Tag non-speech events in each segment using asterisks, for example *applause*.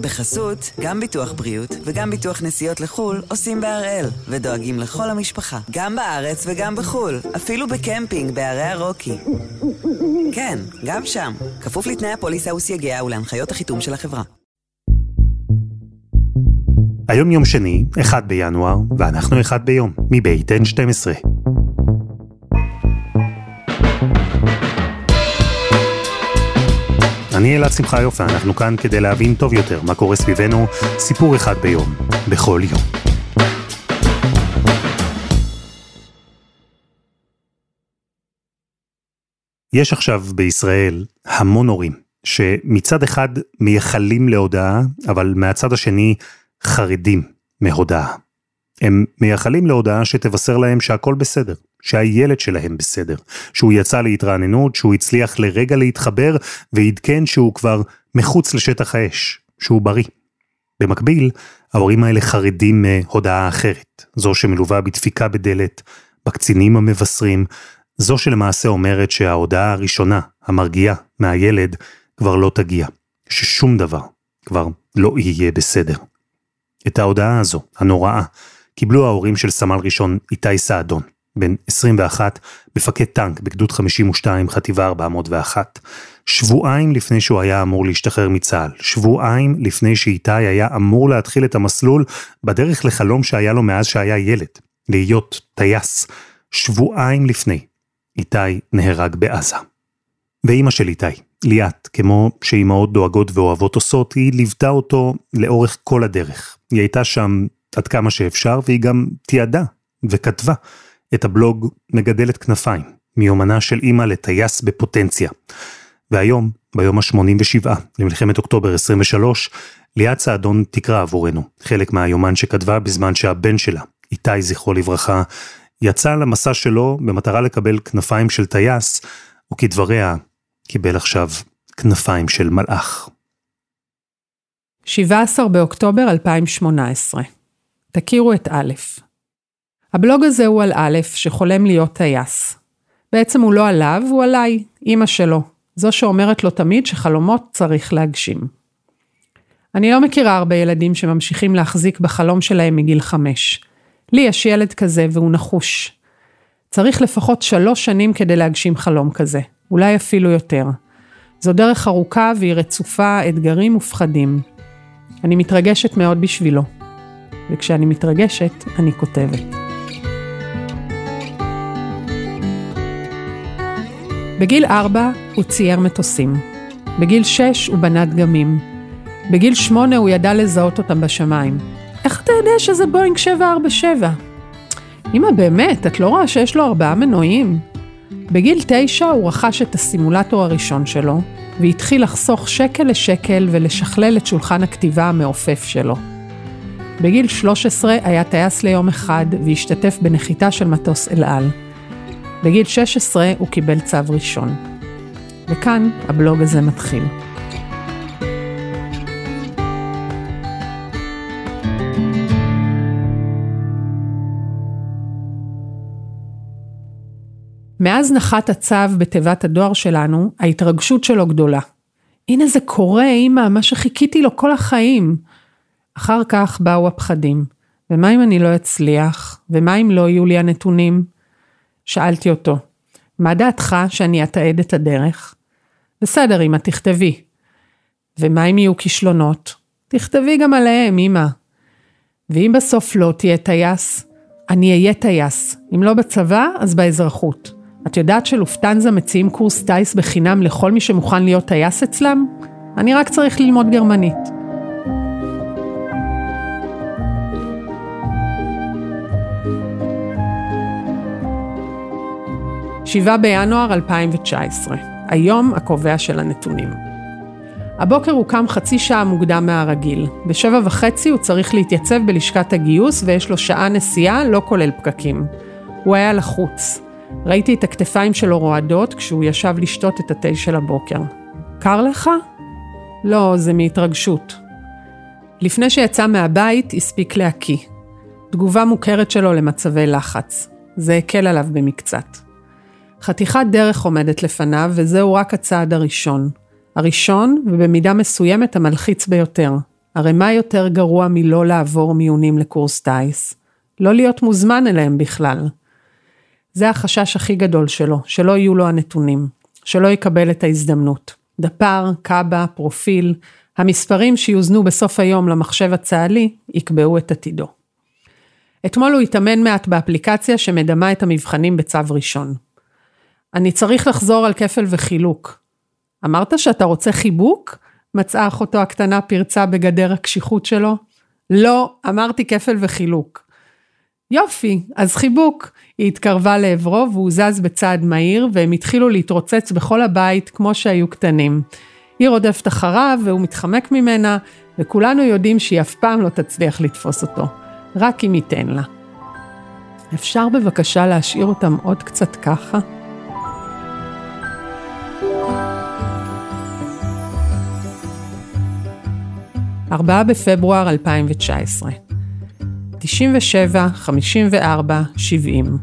בחסות, גם ביטוח בריאות וגם ביטוח נסיעות לחו"ל עושים בהראל, ודואגים לכל המשפחה, גם בארץ וגם בחו"ל, אפילו בקמפינג בערי הרוקי. כן, גם שם, כפוף לתנאי הפוליסה וסייגיה ולהנחיות החיתום של החברה. היום יום שני, 1 בינואר, ואנחנו אחד ביום, מבית N12. אני אלעד שמחה יופי, אנחנו כאן כדי להבין טוב יותר מה קורה סביבנו, סיפור אחד ביום, בכל יום. יש עכשיו בישראל המון הורים שמצד אחד מייחלים להודעה, אבל מהצד השני חרדים מהודעה. הם מייחלים להודעה שתבשר להם שהכל בסדר, שהילד שלהם בסדר, שהוא יצא להתרעננות, שהוא הצליח לרגע להתחבר ועדכן שהוא כבר מחוץ לשטח האש, שהוא בריא. במקביל, ההורים האלה חרדים מהודעה אחרת, זו שמלווה בדפיקה בדלת, בקצינים המבשרים, זו שלמעשה אומרת שההודעה הראשונה, המרגיעה, מהילד, כבר לא תגיע, ששום דבר כבר לא יהיה בסדר. את ההודעה הזו, הנוראה, קיבלו ההורים של סמל ראשון איתי סעדון, בן 21, מפקד טנק בגדוד 52, חטיבה 401. שבועיים לפני שהוא היה אמור להשתחרר מצה"ל, שבועיים לפני שאיתי היה אמור להתחיל את המסלול בדרך לחלום שהיה לו מאז שהיה ילד, להיות טייס. שבועיים לפני, איתי נהרג בעזה. ואימא של איתי, ליאת, כמו שאימהות דואגות ואוהבות עושות, היא ליוותה אותו לאורך כל הדרך. היא הייתה שם עד כמה שאפשר, והיא גם תיעדה וכתבה את הבלוג מגדלת כנפיים, מיומנה של אימא לטייס בפוטנציה. והיום, ביום ה-87 למלחמת אוקטובר 23, ליאת סעדון תקרא עבורנו חלק מהיומן שכתבה בזמן שהבן שלה, איתי זכרו לברכה, יצא למסע שלו במטרה לקבל כנפיים של טייס, וכדבריה, קיבל עכשיו כנפיים של מלאך. 17 באוקטובר 2018 תכירו את א'. הבלוג הזה הוא על א', שחולם להיות טייס. בעצם הוא לא עליו, הוא עליי, אימא שלו, זו שאומרת לו תמיד שחלומות צריך להגשים. אני לא מכירה הרבה ילדים שממשיכים להחזיק בחלום שלהם מגיל חמש. לי יש ילד כזה והוא נחוש. צריך לפחות שלוש שנים כדי להגשים חלום כזה, אולי אפילו יותר. זו דרך ארוכה והיא רצופה אתגרים ופחדים. אני מתרגשת מאוד בשבילו. וכשאני מתרגשת, אני כותבת. בגיל ארבע הוא צייר מטוסים. בגיל שש הוא בנה דגמים. בגיל שמונה הוא ידע לזהות אותם בשמיים. איך אתה יודע שזה בואינג 747? אמא, באמת, את לא רואה שיש לו ארבעה מנועים? בגיל תשע הוא רכש את הסימולטור הראשון שלו, והתחיל לחסוך שקל לשקל ולשכלל את שולחן הכתיבה המעופף שלו. בגיל 13 היה טייס ליום אחד והשתתף בנחיתה של מטוס אל על. בגיל 16 הוא קיבל צו ראשון. וכאן הבלוג הזה מתחיל. מאז נחת הצו בתיבת הדואר שלנו, ההתרגשות שלו גדולה. הנה זה קורה, אמא, מה שחיכיתי לו כל החיים. אחר כך באו הפחדים. ומה אם אני לא אצליח? ומה אם לא יהיו לי הנתונים? שאלתי אותו, מה דעתך שאני אתעד את הדרך? בסדר, אמא, תכתבי. ומה אם יהיו כישלונות? תכתבי גם עליהם, אמא. ואם בסוף לא תהיה טייס? אני אהיה טייס. אם לא בצבא, אז באזרחות. את יודעת שלופטנזה מציעים קורס טיס בחינם לכל מי שמוכן להיות טייס אצלם? אני רק צריך ללמוד גרמנית. שבעה בינואר 2019, היום הקובע של הנתונים. הבוקר הוא קם חצי שעה מוקדם מהרגיל. בשבע וחצי הוא צריך להתייצב בלשכת הגיוס ויש לו שעה נסיעה, לא כולל פקקים. הוא היה לחוץ. ראיתי את הכתפיים שלו רועדות כשהוא ישב לשתות את התה של הבוקר. קר לך? לא, זה מהתרגשות. לפני שיצא מהבית, הספיק להקיא. תגובה מוכרת שלו למצבי לחץ. זה הקל עליו במקצת. חתיכת דרך עומדת לפניו, וזהו רק הצעד הראשון. הראשון, ובמידה מסוימת המלחיץ ביותר. הרי מה יותר גרוע מלא לעבור מיונים לקורס טיס? לא להיות מוזמן אליהם בכלל. זה החשש הכי גדול שלו, שלא יהיו לו הנתונים, שלא יקבל את ההזדמנות. דפ"ר, קאבה, פרופיל, המספרים שיוזנו בסוף היום למחשב הצה"לי, יקבעו את עתידו. אתמול הוא התאמן מעט באפליקציה שמדמה את המבחנים בצו ראשון. אני צריך לחזור על כפל וחילוק. אמרת שאתה רוצה חיבוק? מצאה אחותו הקטנה פרצה בגדר הקשיחות שלו. לא, אמרתי כפל וחילוק. יופי, אז חיבוק. היא התקרבה לעברו והוא זז בצעד מהיר, והם התחילו להתרוצץ בכל הבית כמו שהיו קטנים. היא רודפת אחריו והוא מתחמק ממנה, וכולנו יודעים שהיא אף פעם לא תצליח לתפוס אותו, רק אם ייתן לה. אפשר בבקשה להשאיר אותם עוד קצת ככה? ארבעה בפברואר 2019 97, 54, 70.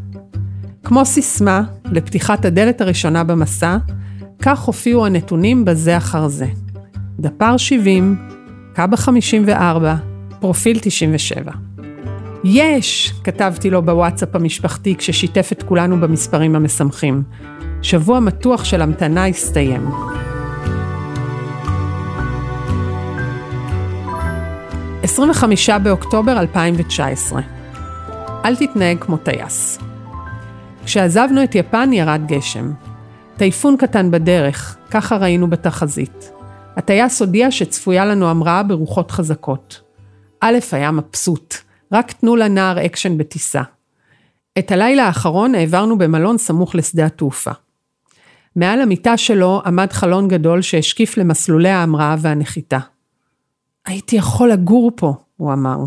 כמו סיסמה לפתיחת הדלת הראשונה במסע, כך הופיעו הנתונים בזה אחר זה. דפ"ר 70, קב"א 54, פרופיל 97. יש! כתבתי לו בוואטסאפ המשפחתי כששיתף את כולנו במספרים המשמחים. שבוע מתוח של המתנה הסתיים. 25 באוקטובר 2019. אל תתנהג כמו טייס. כשעזבנו את יפן ירד גשם. טייפון קטן בדרך, ככה ראינו בתחזית. הטייס הודיע שצפויה לנו המראה ברוחות חזקות. א' היה מבסוט, רק תנו לנער אקשן בטיסה. את הלילה האחרון העברנו במלון סמוך לשדה התעופה. מעל המיטה שלו עמד חלון גדול שהשקיף למסלולי ההמראה והנחיתה. הייתי יכול לגור פה, הוא אמר.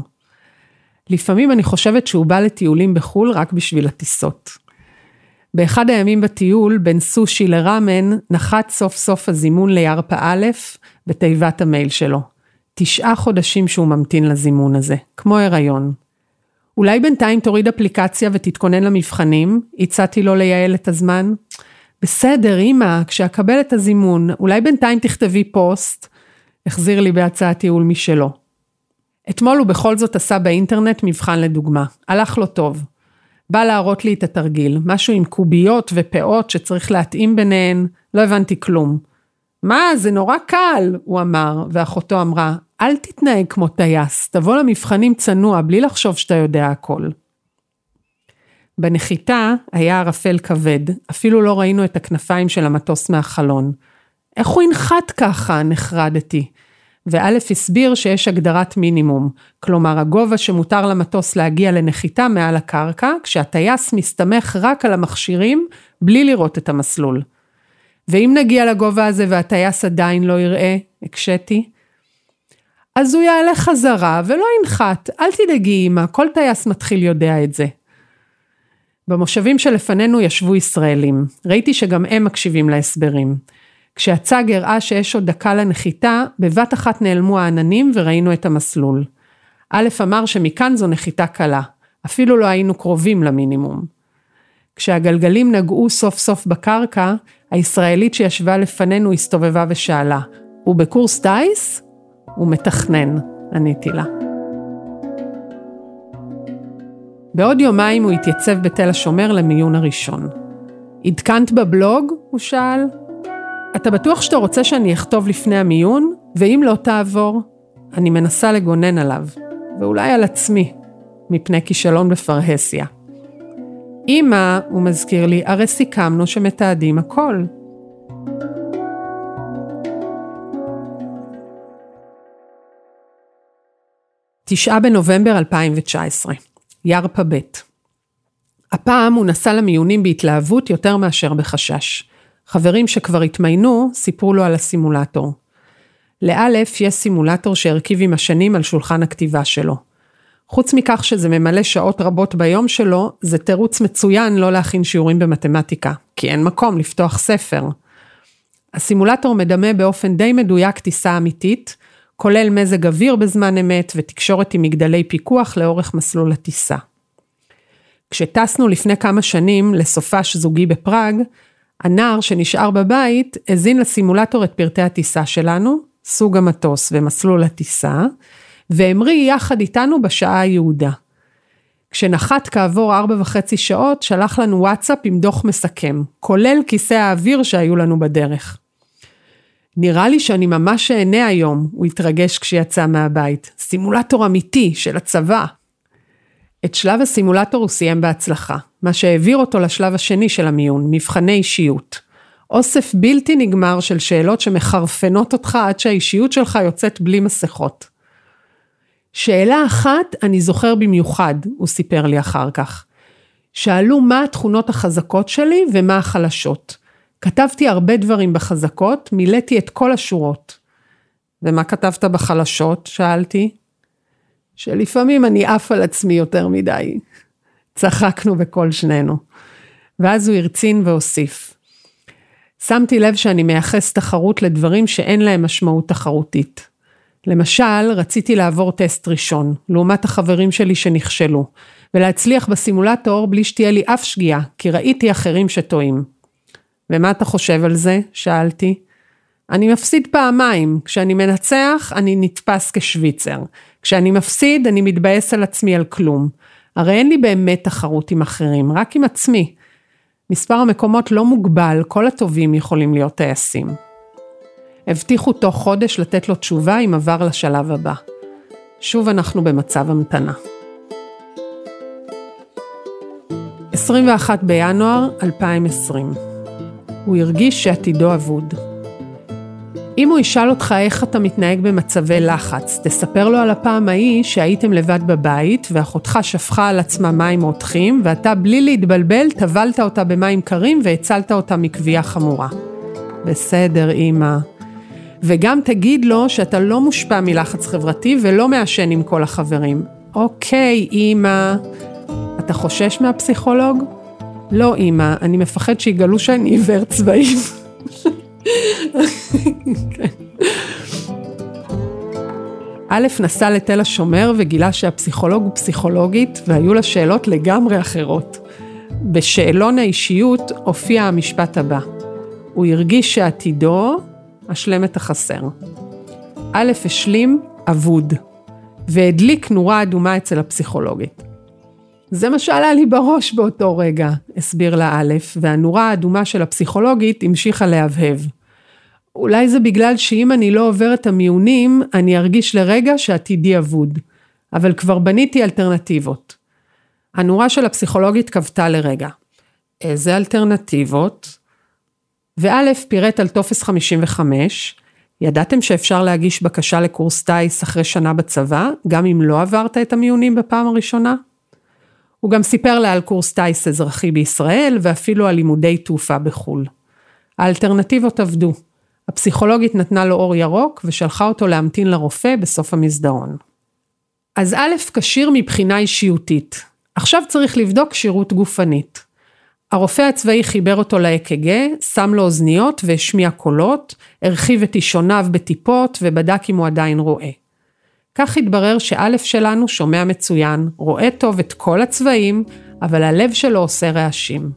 לפעמים אני חושבת שהוא בא לטיולים בחו"ל רק בשביל הטיסות. באחד הימים בטיול, בין סושי לראמן, נחת סוף סוף הזימון לירפא א' בתיבת המייל שלו. תשעה חודשים שהוא ממתין לזימון הזה, כמו הריון. אולי בינתיים תוריד אפליקציה ותתכונן למבחנים? הצעתי לו לייעל את הזמן. בסדר, אמא, כשאקבל את הזימון, אולי בינתיים תכתבי פוסט? החזיר לי בהצעת ייעול משלו. אתמול הוא בכל זאת עשה באינטרנט מבחן לדוגמה. הלך לו טוב. בא להראות לי את התרגיל, משהו עם קוביות ופאות שצריך להתאים ביניהן, לא הבנתי כלום. מה, זה נורא קל, הוא אמר, ואחותו אמרה, אל תתנהג כמו טייס, תבוא למבחנים צנוע, בלי לחשוב שאתה יודע הכל. בנחיתה היה ערפל כבד, אפילו לא ראינו את הכנפיים של המטוס מהחלון. איך הוא ינחת ככה? נחרדתי. וא' הסביר שיש הגדרת מינימום, כלומר הגובה שמותר למטוס להגיע לנחיתה מעל הקרקע, כשהטייס מסתמך רק על המכשירים, בלי לראות את המסלול. ואם נגיע לגובה הזה והטייס עדיין לא יראה, הקשיתי, אז הוא יעלה חזרה ולא ינחת, אל תדאגי אמא, כל טייס מתחיל יודע את זה. במושבים שלפנינו ישבו ישראלים, ראיתי שגם הם מקשיבים להסברים. כשהצג הראה שיש עוד דקה לנחיתה, בבת אחת נעלמו העננים וראינו את המסלול. א' אמר שמכאן זו נחיתה קלה, אפילו לא היינו קרובים למינימום. כשהגלגלים נגעו סוף סוף בקרקע, הישראלית שישבה לפנינו הסתובבה ושאלה, הוא בקורס טיס? הוא מתכנן, עניתי לה. בעוד יומיים הוא התייצב בתל השומר למיון הראשון. עדכנת בבלוג? הוא שאל. אתה בטוח שאתה רוצה שאני אכתוב לפני המיון? ואם לא תעבור, אני מנסה לגונן עליו, ואולי על עצמי, מפני כישלון בפרהסיה. אמא, הוא מזכיר לי, הרי סיכמנו שמתעדים הכל. תשעה בנובמבר 2019, ירפא ב'. הפעם הוא נסע למיונים בהתלהבות יותר מאשר בחשש. חברים שכבר התמיינו, סיפרו לו על הסימולטור. לאלף יש סימולטור שהרכיב עם השנים על שולחן הכתיבה שלו. חוץ מכך שזה ממלא שעות רבות ביום שלו, זה תירוץ מצוין לא להכין שיעורים במתמטיקה, כי אין מקום לפתוח ספר. הסימולטור מדמה באופן די מדויק טיסה אמיתית, כולל מזג אוויר בזמן אמת ותקשורת עם מגדלי פיקוח לאורך מסלול הטיסה. כשטסנו לפני כמה שנים לסופש זוגי בפראג, הנער שנשאר בבית הזין לסימולטור את פרטי הטיסה שלנו, סוג המטוס ומסלול הטיסה, והמריא יחד איתנו בשעה היעודה. כשנחת כעבור ארבע וחצי שעות, שלח לנו וואטסאפ עם דוח מסכם, כולל כיסא האוויר שהיו לנו בדרך. נראה לי שאני ממש אהנה היום, הוא התרגש כשיצא מהבית. סימולטור אמיתי של הצבא. את שלב הסימולטור הוא סיים בהצלחה, מה שהעביר אותו לשלב השני של המיון, מבחני אישיות. אוסף בלתי נגמר של שאלות שמחרפנות אותך עד שהאישיות שלך יוצאת בלי מסכות. שאלה אחת אני זוכר במיוחד, הוא סיפר לי אחר כך. שאלו מה התכונות החזקות שלי ומה החלשות. כתבתי הרבה דברים בחזקות, מילאתי את כל השורות. ומה כתבת בחלשות? שאלתי. שלפעמים אני עף על עצמי יותר מדי. צחקנו בקול שנינו. ואז הוא הרצין והוסיף. שמתי לב שאני מייחס תחרות לדברים שאין להם משמעות תחרותית. למשל, רציתי לעבור טסט ראשון, לעומת החברים שלי שנכשלו, ולהצליח בסימולטור בלי שתהיה לי אף שגיאה, כי ראיתי אחרים שטועים. ומה אתה חושב על זה? שאלתי. אני מפסיד פעמיים, כשאני מנצח אני נתפס כשוויצר, כשאני מפסיד אני מתבאס על עצמי על כלום. הרי אין לי באמת תחרות עם אחרים, רק עם עצמי. מספר המקומות לא מוגבל, כל הטובים יכולים להיות טייסים. הבטיחו תוך חודש לתת לו תשובה אם עבר לשלב הבא. שוב אנחנו במצב המתנה. 21 בינואר 2020 הוא הרגיש שעתידו אבוד. אם הוא ישאל אותך איך אתה מתנהג במצבי לחץ, תספר לו על הפעם ההיא שהייתם לבד בבית ואחותך שפכה על עצמה מים רותחים ואתה בלי להתבלבל טבלת אותה במים קרים והצלת אותה מכוויה חמורה. בסדר, אמא. וגם תגיד לו שאתה לא מושפע מלחץ חברתי ולא מעשן עם כל החברים. אוקיי, אמא. אתה חושש מהפסיכולוג? לא, אמא, אני מפחד שיגלו שאני עיוור צבעים. *laughs* א' נסע לתל השומר וגילה שהפסיכולוג הוא פסיכולוגית והיו לה שאלות לגמרי אחרות. בשאלון האישיות הופיע המשפט הבא: הוא הרגיש שעתידו השלם את החסר. א' השלים אבוד, והדליק נורה אדומה אצל הפסיכולוגית. זה מה שעלה לי בראש באותו רגע, הסביר לה א', והנורה האדומה של הפסיכולוגית המשיכה להבהב. אולי זה בגלל שאם אני לא עובר את המיונים, אני ארגיש לרגע שעתידי אבוד. אבל כבר בניתי אלטרנטיבות. הנורה של הפסיכולוגית כבתה לרגע. איזה אלטרנטיבות? וא' פירט על טופס 55, ידעתם שאפשר להגיש בקשה לקורס טיס אחרי שנה בצבא, גם אם לא עברת את המיונים בפעם הראשונה? הוא גם סיפר לה על קורס טיס אזרחי בישראל ואפילו על לימודי תעופה בחו"ל. האלטרנטיבות עבדו. הפסיכולוגית נתנה לו אור ירוק ושלחה אותו להמתין לרופא בסוף המסדרון. אז א', כשיר מבחינה אישיותית. עכשיו צריך לבדוק כשירות גופנית. הרופא הצבאי חיבר אותו לאק"ג, שם לו אוזניות והשמיע קולות, הרחיב את אישוניו בטיפות ובדק אם הוא עדיין רואה. כך התברר שא' שלנו שומע מצוין, רואה טוב את כל הצבעים, אבל הלב שלו עושה רעשים.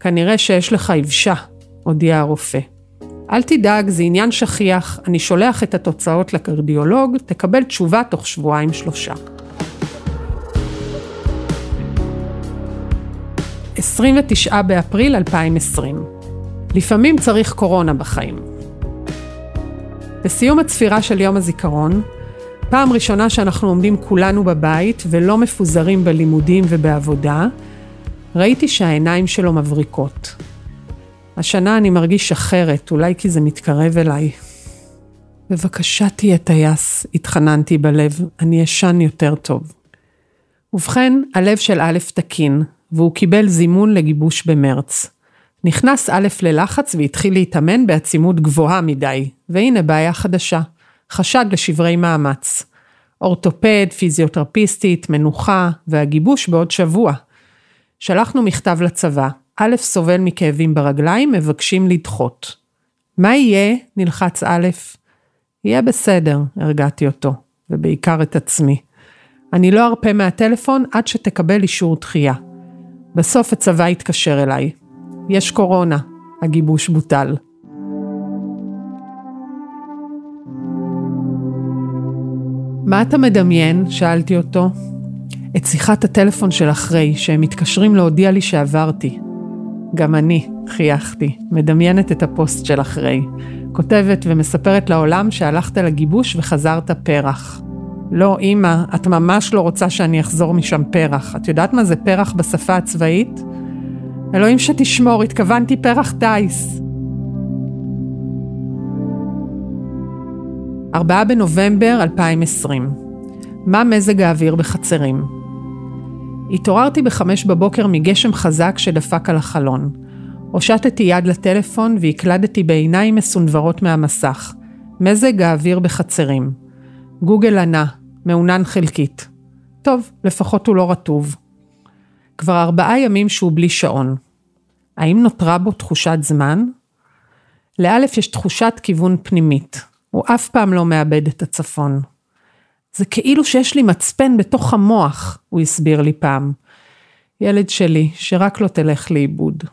כנראה שיש לך יבשה, הודיע הרופא. אל תדאג, זה עניין שכיח, אני שולח את התוצאות לקרדיולוג, תקבל תשובה תוך שבועיים שלושה. 29 באפריל 2020. לפעמים צריך קורונה בחיים. בסיום הצפירה של יום הזיכרון, פעם ראשונה שאנחנו עומדים כולנו בבית ולא מפוזרים בלימודים ובעבודה, ראיתי שהעיניים שלו מבריקות. השנה אני מרגיש אחרת, אולי כי זה מתקרב אליי. בבקשה תהיה טייס, התחננתי בלב, אני אשן יותר טוב. ובכן, הלב של א' תקין, והוא קיבל זימון לגיבוש במרץ. נכנס א' ללחץ והתחיל להתאמן בעצימות גבוהה מדי, והנה בעיה חדשה, חשד לשברי מאמץ. אורתופד, פיזיותרפיסטית, מנוחה, והגיבוש בעוד שבוע. שלחנו מכתב לצבא, א' סובל מכאבים ברגליים, מבקשים לדחות. מה יהיה? נלחץ א', יהיה בסדר, הרגעתי אותו, ובעיקר את עצמי. אני לא ארפה מהטלפון עד שתקבל אישור דחייה. בסוף הצבא התקשר אליי. יש קורונה, הגיבוש בוטל. מה אתה מדמיין? שאלתי אותו. את שיחת הטלפון של אחרי, שהם מתקשרים להודיע לי שעברתי. גם אני, חייכתי, מדמיינת את הפוסט של אחרי. כותבת ומספרת לעולם שהלכת לגיבוש וחזרת פרח. לא, אמא, את ממש לא רוצה שאני אחזור משם פרח. את יודעת מה זה פרח בשפה הצבאית? אלוהים שתשמור, התכוונתי פרח טיס. 4 בנובמבר 2020. מה מזג האוויר בחצרים? התעוררתי בחמש בבוקר מגשם חזק שדפק על החלון. הושטתי יד לטלפון והקלדתי בעיניים מסונברות מהמסך. מזג האוויר בחצרים. גוגל ענה, מעונן חלקית. טוב, לפחות הוא לא רטוב. כבר ארבעה ימים שהוא בלי שעון. האם נותרה בו תחושת זמן? לאלף יש תחושת כיוון פנימית. הוא אף פעם לא מאבד את הצפון. זה כאילו שיש לי מצפן בתוך המוח, הוא הסביר לי פעם. ילד שלי, שרק לא תלך לאיבוד.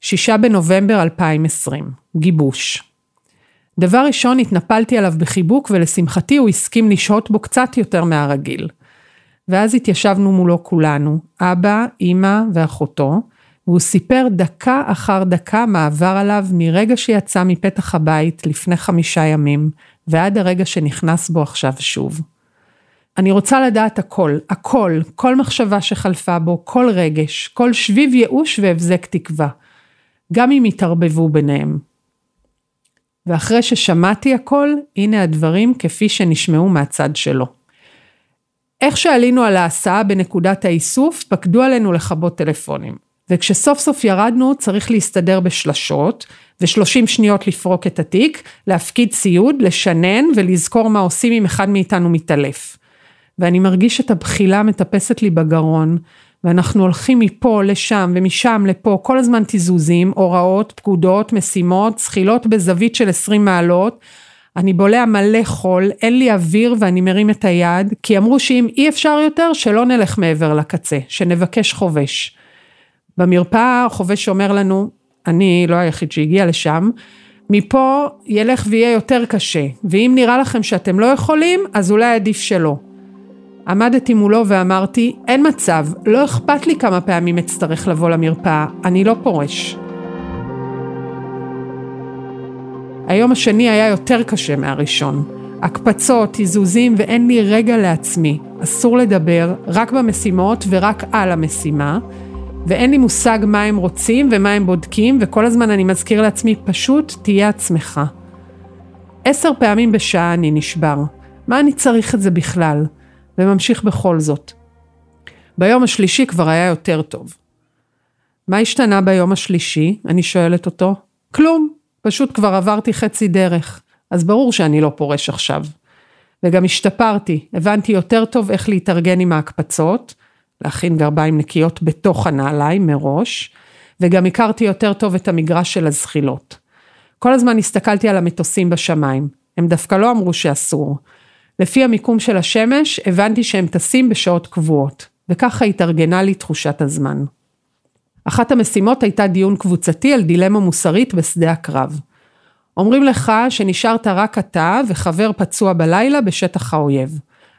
שישה בנובמבר 2020, גיבוש. דבר ראשון, התנפלתי עליו בחיבוק ולשמחתי הוא הסכים לשהות בו קצת יותר מהרגיל. ואז התיישבנו מולו כולנו, אבא, אימא ואחותו, והוא סיפר דקה אחר דקה מה עבר עליו מרגע שיצא מפתח הבית לפני חמישה ימים, ועד הרגע שנכנס בו עכשיו שוב. אני רוצה לדעת הכל, הכל, כל מחשבה שחלפה בו, כל רגש, כל שביב ייאוש והבזק תקווה, גם אם יתערבבו ביניהם. ואחרי ששמעתי הכל, הנה הדברים כפי שנשמעו מהצד שלו. איך שעלינו על ההסעה בנקודת האיסוף, פקדו עלינו לכבות טלפונים. וכשסוף סוף ירדנו צריך להסתדר בשלשות, ו-30 שניות לפרוק את התיק, להפקיד ציוד, לשנן ולזכור מה עושים אם אחד מאיתנו מתעלף. ואני מרגיש את הבחילה מטפסת לי בגרון, ואנחנו הולכים מפה לשם ומשם לפה, כל הזמן תיזוזים, הוראות, פקודות, משימות, זחילות בזווית של 20 מעלות. אני בולע מלא חול, אין לי אוויר ואני מרים את היד, כי אמרו שאם אי אפשר יותר, שלא נלך מעבר לקצה, שנבקש חובש. במרפאה חובש אומר לנו, אני לא היחיד שהגיע לשם, מפה ילך ויהיה יותר קשה, ואם נראה לכם שאתם לא יכולים, אז אולי עדיף שלא. עמדתי מולו ואמרתי, אין מצב, לא אכפת לי כמה פעמים אצטרך לבוא למרפאה, אני לא פורש. היום השני היה יותר קשה מהראשון. הקפצות, תיזוזים ואין לי רגע לעצמי. אסור לדבר, רק במשימות ורק על המשימה. ואין לי מושג מה הם רוצים ומה הם בודקים, וכל הזמן אני מזכיר לעצמי, פשוט תהיה עצמך. עשר פעמים בשעה אני נשבר. מה אני צריך את זה בכלל? וממשיך בכל זאת. ביום השלישי כבר היה יותר טוב. מה השתנה ביום השלישי? אני שואלת אותו. כלום, פשוט כבר עברתי חצי דרך, אז ברור שאני לא פורש עכשיו. וגם השתפרתי, הבנתי יותר טוב איך להתארגן עם ההקפצות, להכין גרביים נקיות בתוך הנעליים מראש, וגם הכרתי יותר טוב את המגרש של הזחילות. כל הזמן הסתכלתי על המטוסים בשמיים, הם דווקא לא אמרו שאסור. לפי המיקום של השמש, הבנתי שהם טסים בשעות קבועות, וככה התארגנה לי תחושת הזמן. אחת המשימות הייתה דיון קבוצתי על דילמה מוסרית בשדה הקרב. אומרים לך שנשארת רק אתה וחבר פצוע בלילה בשטח האויב.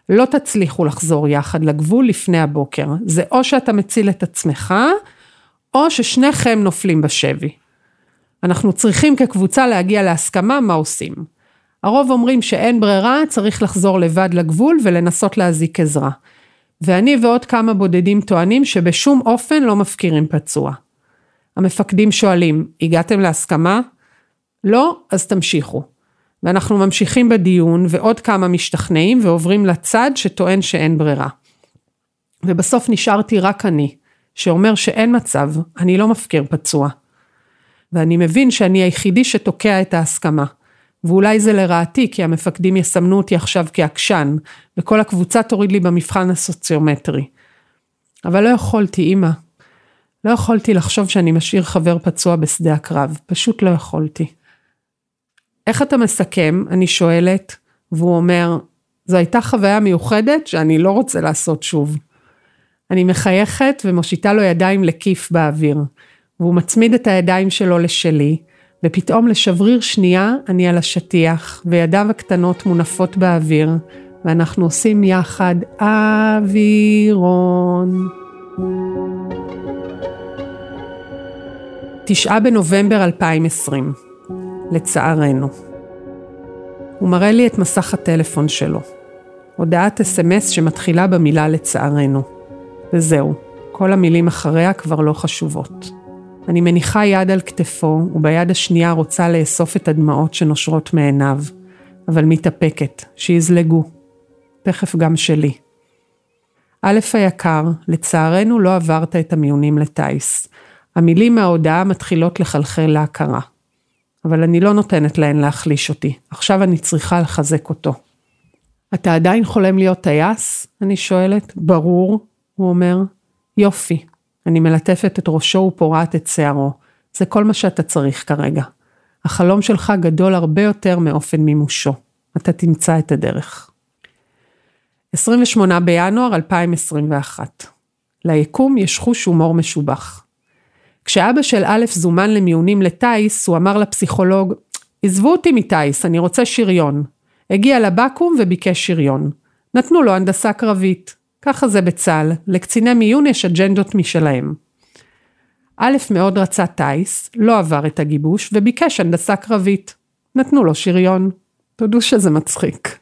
לא תצליחו לחזור יחד לגבול לפני הבוקר. זה או שאתה מציל את עצמך, או ששניכם נופלים בשבי. אנחנו צריכים כקבוצה להגיע להסכמה מה עושים. הרוב אומרים שאין ברירה, צריך לחזור לבד לגבול ולנסות להזיק עזרה. ואני ועוד כמה בודדים טוענים שבשום אופן לא מפקירים פצוע. המפקדים שואלים, הגעתם להסכמה? לא? אז תמשיכו. ואנחנו ממשיכים בדיון ועוד כמה משתכנעים ועוברים לצד שטוען שאין ברירה. ובסוף נשארתי רק אני, שאומר שאין מצב, אני לא מפקיר פצוע. ואני מבין שאני היחידי שתוקע את ההסכמה. ואולי זה לרעתי, כי המפקדים יסמנו אותי עכשיו כעקשן, וכל הקבוצה תוריד לי במבחן הסוציומטרי. אבל לא יכולתי, אמא. לא יכולתי לחשוב שאני משאיר חבר פצוע בשדה הקרב, פשוט לא יכולתי. איך אתה מסכם? אני שואלת, והוא אומר, זו הייתה חוויה מיוחדת שאני לא רוצה לעשות שוב. אני מחייכת ומושיטה לו ידיים לכיף באוויר, והוא מצמיד את הידיים שלו לשלי, ופתאום לשבריר שנייה אני על השטיח, וידיו הקטנות מונפות באוויר, ואנחנו עושים יחד אווירון. תשעה בנובמבר 2020, לצערנו. הוא מראה לי את מסך הטלפון שלו. הודעת אס.אם.אס שמתחילה במילה לצערנו. וזהו, כל המילים אחריה כבר לא חשובות. אני מניחה יד על כתפו, וביד השנייה רוצה לאסוף את הדמעות שנושרות מעיניו, אבל מתאפקת, שיזלגו. תכף גם שלי. א' היקר, לצערנו לא עברת את המיונים לטיס. המילים מההודעה מתחילות לחלחל להכרה. אבל אני לא נותנת להן להחליש אותי, עכשיו אני צריכה לחזק אותו. אתה עדיין חולם להיות טייס? אני שואלת. ברור, הוא אומר. יופי. אני מלטפת את ראשו ופורעת את שערו. זה כל מה שאתה צריך כרגע. החלום שלך גדול הרבה יותר מאופן מימושו. אתה תמצא את הדרך. 28 בינואר 2021. ליקום יש חוש הומור משובח. כשאבא של א' זומן למיונים לטיס, הוא אמר לפסיכולוג, עזבו אותי מטיס, אני רוצה שריון. הגיע לבקו"ם וביקש שריון. נתנו לו הנדסה קרבית. ככה זה בצה"ל, לקציני מיון יש אג'נדות משלהם. א' מאוד רצה טיס, לא עבר את הגיבוש וביקש הנדסה קרבית. נתנו לו שריון. תודו שזה מצחיק.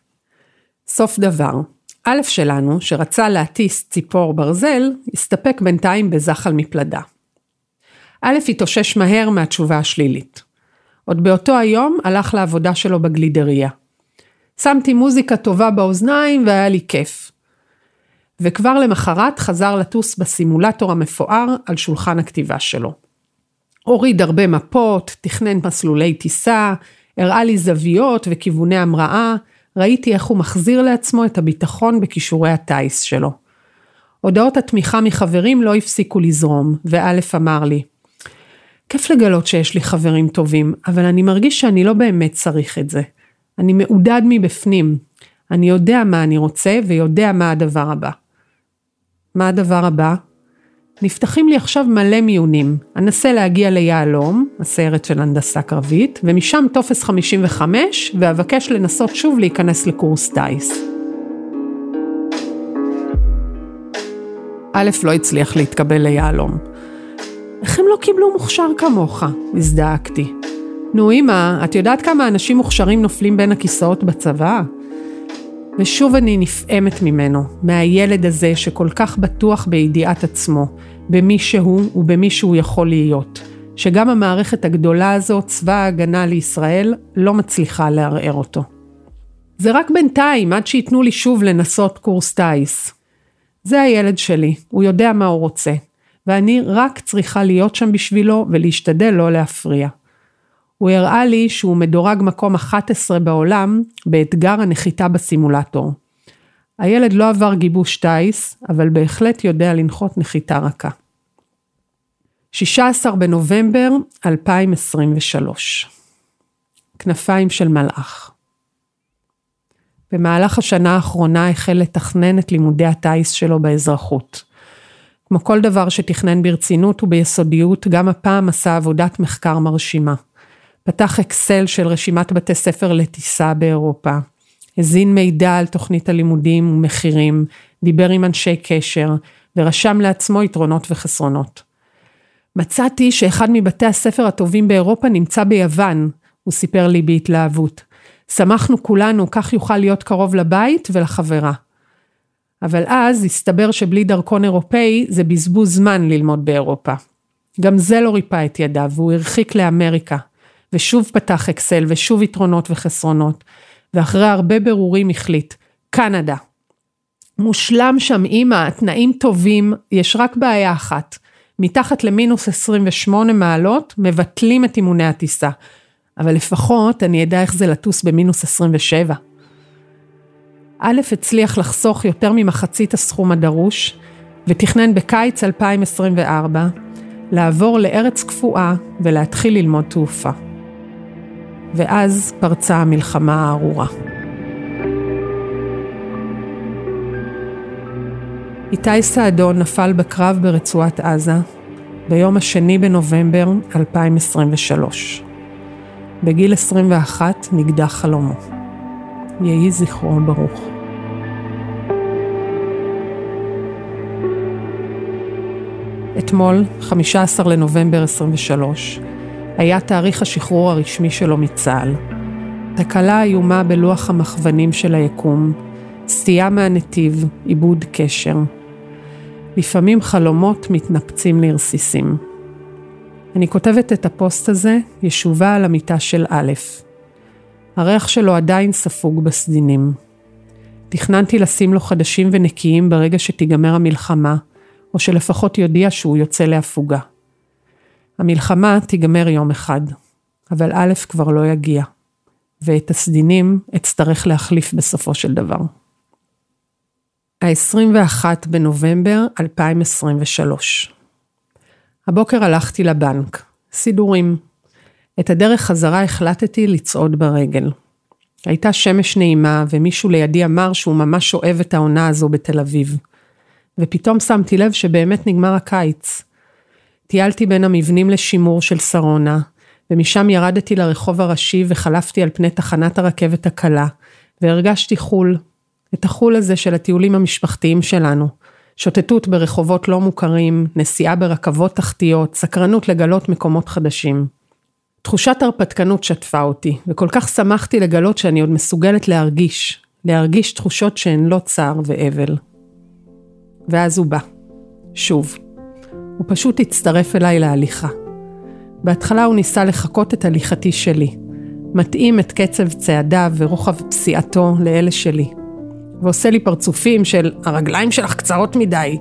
סוף דבר. א' שלנו, שרצה להטיס ציפור ברזל, הסתפק בינתיים בזחל מפלדה. א' התאושש מהר מהתשובה השלילית. עוד באותו היום הלך לעבודה שלו בגלידריה. שמתי מוזיקה טובה באוזניים והיה לי כיף. וכבר למחרת חזר לטוס בסימולטור המפואר על שולחן הכתיבה שלו. הוריד הרבה מפות, תכנן מסלולי טיסה, הראה לי זוויות וכיווני המראה, ראיתי איך הוא מחזיר לעצמו את הביטחון בכישורי הטיס שלו. הודעות התמיכה מחברים לא הפסיקו לזרום, וא' אמר לי, כיף לגלות שיש לי חברים טובים, אבל אני מרגיש שאני לא באמת צריך את זה. אני מעודד מבפנים. אני יודע מה אני רוצה ויודע מה הדבר הבא. מה הדבר הבא? נפתחים לי עכשיו מלא מיונים. אנסה להגיע ליהלום, הסיירת של הנדסה קרבית, ומשם טופס 55, ואבקש לנסות שוב להיכנס לקורס טיס. א' לא הצליח להתקבל ליהלום. איך הם לא קיבלו מוכשר כמוך? הזדעקתי. נו אמא, את יודעת כמה אנשים מוכשרים נופלים בין הכיסאות בצבא? ושוב אני נפעמת ממנו, מהילד הזה שכל כך בטוח בידיעת עצמו, במי שהוא ובמי שהוא יכול להיות, שגם המערכת הגדולה הזו, צבא ההגנה לישראל, לא מצליחה לערער אותו. זה רק בינתיים, עד שייתנו לי שוב לנסות קורס טיס. זה הילד שלי, הוא יודע מה הוא רוצה, ואני רק צריכה להיות שם בשבילו ולהשתדל לא להפריע. הוא הראה לי שהוא מדורג מקום 11 בעולם באתגר הנחיתה בסימולטור. הילד לא עבר גיבוש טיס, אבל בהחלט יודע לנחות נחיתה רכה. 16 בנובמבר 2023 כנפיים של מלאך במהלך השנה האחרונה החל לתכנן את לימודי הטיס שלו באזרחות. כמו כל דבר שתכנן ברצינות וביסודיות, גם הפעם עשה עבודת מחקר מרשימה. פתח אקסל של רשימת בתי ספר לטיסה באירופה, הזין מידע על תוכנית הלימודים ומחירים, דיבר עם אנשי קשר, ורשם לעצמו יתרונות וחסרונות. מצאתי שאחד מבתי הספר הטובים באירופה נמצא ביוון, הוא סיפר לי בהתלהבות. שמחנו כולנו, כך יוכל להיות קרוב לבית ולחברה. אבל אז הסתבר שבלי דרכון אירופאי זה בזבוז זמן ללמוד באירופה. גם זה לא ריפא את ידיו, והוא הרחיק לאמריקה. ושוב פתח אקסל, ושוב יתרונות וחסרונות. ואחרי הרבה ברורים החליט, קנדה. מושלם שם אימא, התנאים טובים, יש רק בעיה אחת. מתחת למינוס 28 מעלות, מבטלים את אימוני הטיסה. אבל לפחות אני אדע איך זה לטוס במינוס 27. א' הצליח לחסוך יותר ממחצית הסכום הדרוש, ותכנן בקיץ 2024 לעבור לארץ קפואה ולהתחיל ללמוד תעופה. ואז פרצה המלחמה הארורה. איתי סעדון נפל בקרב ברצועת עזה ביום השני בנובמבר 2023. בגיל 21 נגדע חלומו. יהי זכרו ברוך. אתמול, 15 לנובמבר 23, היה תאריך השחרור הרשמי שלו מצה"ל. תקלה איומה בלוח המכוונים של היקום, סטייה מהנתיב, איבוד קשר. לפעמים חלומות מתנפצים לרסיסים. אני כותבת את הפוסט הזה ישובה על המיטה של א'. הריח שלו עדיין ספוג בסדינים. תכננתי לשים לו חדשים ונקיים ברגע שתיגמר המלחמה, או שלפחות יודיע שהוא יוצא להפוגה. המלחמה תיגמר יום אחד, אבל א' כבר לא יגיע, ואת הסדינים אצטרך להחליף בסופו של דבר. ה-21 בנובמבר 2023. הבוקר הלכתי לבנק, סידורים. את הדרך חזרה החלטתי לצעוד ברגל. הייתה שמש נעימה, ומישהו לידי אמר שהוא ממש אוהב את העונה הזו בתל אביב. ופתאום שמתי לב שבאמת נגמר הקיץ. טיילתי בין המבנים לשימור של שרונה, ומשם ירדתי לרחוב הראשי וחלפתי על פני תחנת הרכבת הקלה, והרגשתי חול, את החול הזה של הטיולים המשפחתיים שלנו. שוטטות ברחובות לא מוכרים, נסיעה ברכבות תחתיות, סקרנות לגלות מקומות חדשים. תחושת הרפתקנות שטפה אותי, וכל כך שמחתי לגלות שאני עוד מסוגלת להרגיש, להרגיש תחושות שהן לא צער ואבל. ואז הוא בא. שוב. הוא פשוט הצטרף אליי להליכה. בהתחלה הוא ניסה לחקות את הליכתי שלי, מתאים את קצב צעדיו ורוחב פסיעתו לאלה שלי. ועושה לי פרצופים של הרגליים שלך קצרות מדי.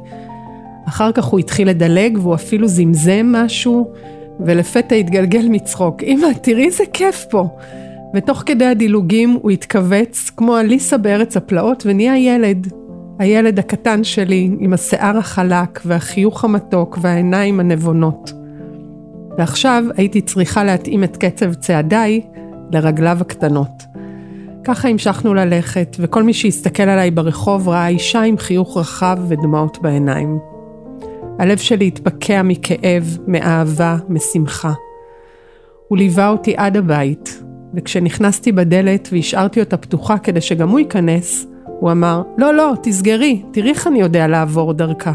אחר כך הוא התחיל לדלג והוא אפילו זמזם משהו, ולפתע התגלגל מצחוק. אמא, תראי איזה כיף פה. ותוך כדי הדילוגים הוא התכווץ כמו אליסה בארץ הפלאות ונהיה ילד. הילד הקטן שלי עם השיער החלק והחיוך המתוק והעיניים הנבונות. ועכשיו הייתי צריכה להתאים את קצב צעדיי לרגליו הקטנות. ככה המשכנו ללכת, וכל מי שהסתכל עליי ברחוב ראה אישה עם חיוך רחב ודמעות בעיניים. הלב שלי התפקע מכאב, מאהבה, משמחה. הוא ליווה אותי עד הבית, וכשנכנסתי בדלת והשארתי אותה פתוחה כדי שגם הוא ייכנס, הוא אמר, לא, לא, תסגרי, תראי איך אני יודע לעבור דרכה.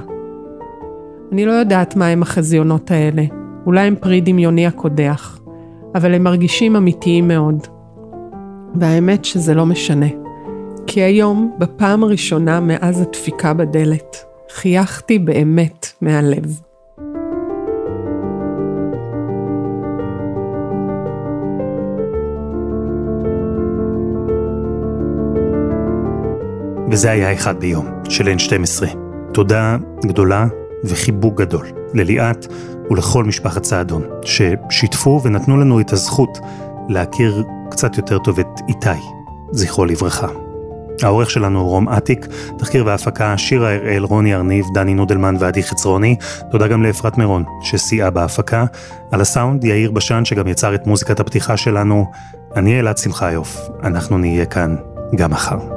אני לא יודעת מה הם החזיונות האלה, אולי הם פרי דמיוני הקודח, אבל הם מרגישים אמיתיים מאוד. והאמת שזה לא משנה. כי היום, בפעם הראשונה מאז הדפיקה בדלת, חייכתי באמת מהלב. וזה היה אחד ביום, של N12. תודה גדולה וחיבוק גדול לליאת ולכל משפחת סעדון, ששיתפו ונתנו לנו את הזכות להכיר קצת יותר טוב את איתי, זכרו לברכה. העורך שלנו הוא רום אטיק, תחקיר והפקה שירה הראל, רוני ארניב, דני נודלמן ועדי חצרוני. תודה גם לאפרת מירון, שסייעה בהפקה. על הסאונד יאיר בשן, שגם יצר את מוזיקת הפתיחה שלנו. אני אלעד שמחיוף, אנחנו נהיה כאן גם מחר.